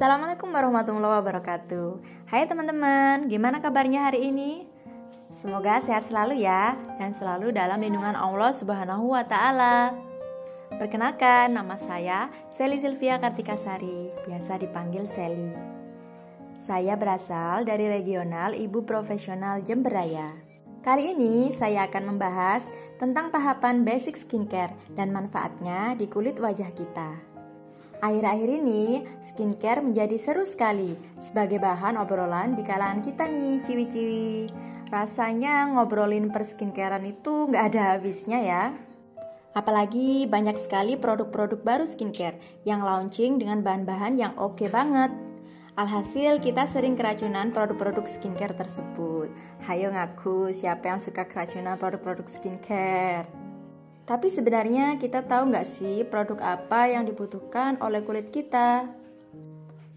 Assalamualaikum warahmatullahi wabarakatuh Hai teman-teman, gimana kabarnya hari ini? Semoga sehat selalu ya Dan selalu dalam lindungan Allah subhanahu wa ta'ala Perkenalkan, nama saya Seli Silvia Kartikasari Biasa dipanggil Seli Saya berasal dari regional Ibu Profesional Jemberaya Kali ini saya akan membahas tentang tahapan basic skincare dan manfaatnya di kulit wajah kita. Akhir-akhir ini, skincare menjadi seru sekali sebagai bahan obrolan di kalangan kita nih, ciwi-ciwi. Rasanya ngobrolin per skincarean itu nggak ada habisnya ya. Apalagi banyak sekali produk-produk baru skincare yang launching dengan bahan-bahan yang oke okay banget. Alhasil kita sering keracunan produk-produk skincare tersebut. Hayo ngaku siapa yang suka keracunan produk-produk skincare? Tapi sebenarnya kita tahu nggak sih produk apa yang dibutuhkan oleh kulit kita?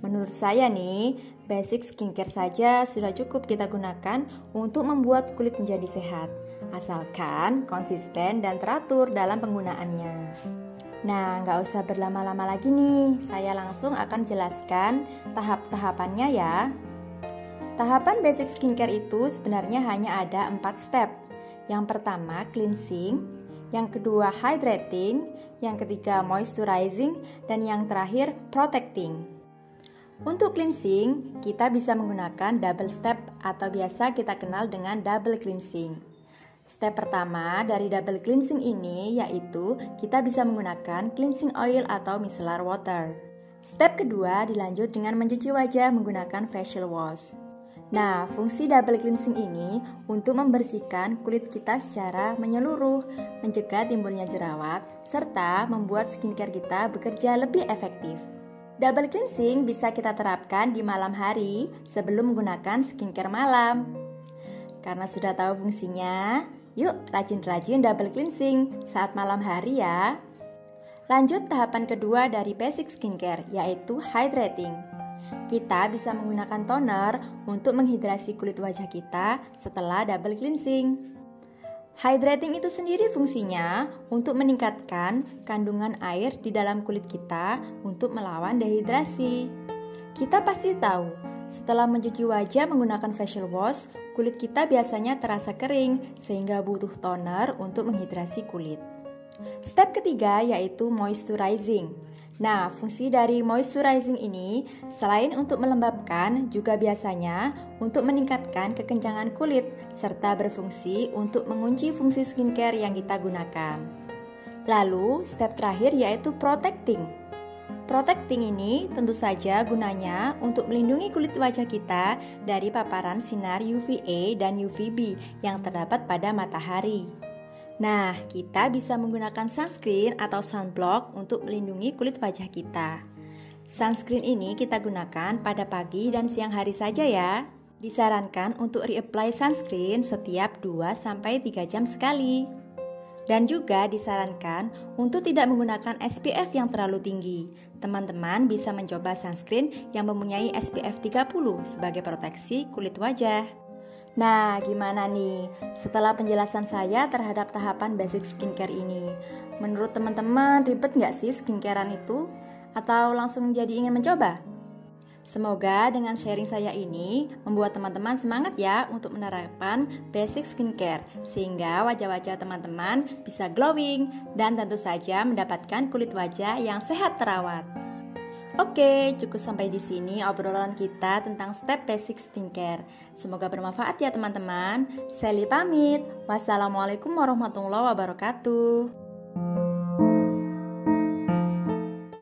Menurut saya nih, basic skincare saja sudah cukup kita gunakan untuk membuat kulit menjadi sehat. Asalkan konsisten dan teratur dalam penggunaannya. Nah, nggak usah berlama-lama lagi nih, saya langsung akan jelaskan tahap-tahapannya ya. Tahapan basic skincare itu sebenarnya hanya ada 4 step. Yang pertama, cleansing, yang kedua hydrating, yang ketiga moisturizing, dan yang terakhir protecting. Untuk cleansing, kita bisa menggunakan double step atau biasa kita kenal dengan double cleansing. Step pertama dari double cleansing ini yaitu kita bisa menggunakan cleansing oil atau micellar water. Step kedua dilanjut dengan mencuci wajah menggunakan facial wash. Nah, fungsi double cleansing ini untuk membersihkan kulit kita secara menyeluruh, mencegah timbulnya jerawat, serta membuat skincare kita bekerja lebih efektif. Double cleansing bisa kita terapkan di malam hari sebelum menggunakan skincare malam. Karena sudah tahu fungsinya, yuk rajin-rajin double cleansing saat malam hari ya. Lanjut tahapan kedua dari basic skincare, yaitu hydrating. Kita bisa menggunakan toner untuk menghidrasi kulit wajah kita setelah double cleansing. Hydrating itu sendiri fungsinya untuk meningkatkan kandungan air di dalam kulit kita untuk melawan dehidrasi. Kita pasti tahu, setelah mencuci wajah menggunakan facial wash, kulit kita biasanya terasa kering sehingga butuh toner untuk menghidrasi kulit. Step ketiga yaitu moisturizing. Nah, fungsi dari moisturizing ini selain untuk melembabkan, juga biasanya untuk meningkatkan kekencangan kulit serta berfungsi untuk mengunci fungsi skincare yang kita gunakan. Lalu, step terakhir yaitu protecting. Protecting ini tentu saja gunanya untuk melindungi kulit wajah kita dari paparan sinar UVA dan UVB yang terdapat pada matahari. Nah, kita bisa menggunakan sunscreen atau sunblock untuk melindungi kulit wajah kita. Sunscreen ini kita gunakan pada pagi dan siang hari saja ya. Disarankan untuk reapply sunscreen setiap 2-3 jam sekali. Dan juga disarankan untuk tidak menggunakan SPF yang terlalu tinggi. Teman-teman bisa mencoba sunscreen yang mempunyai SPF 30 sebagai proteksi kulit wajah. Nah, gimana nih setelah penjelasan saya terhadap tahapan basic skincare ini? Menurut teman-teman, ribet nggak sih skincarean itu? Atau langsung jadi ingin mencoba? Semoga dengan sharing saya ini membuat teman-teman semangat ya untuk menerapkan basic skincare sehingga wajah-wajah teman-teman bisa glowing dan tentu saja mendapatkan kulit wajah yang sehat terawat. Oke, cukup sampai di sini obrolan kita tentang step basic skincare. Semoga bermanfaat ya teman-teman. Sally pamit. Wassalamualaikum warahmatullahi wabarakatuh.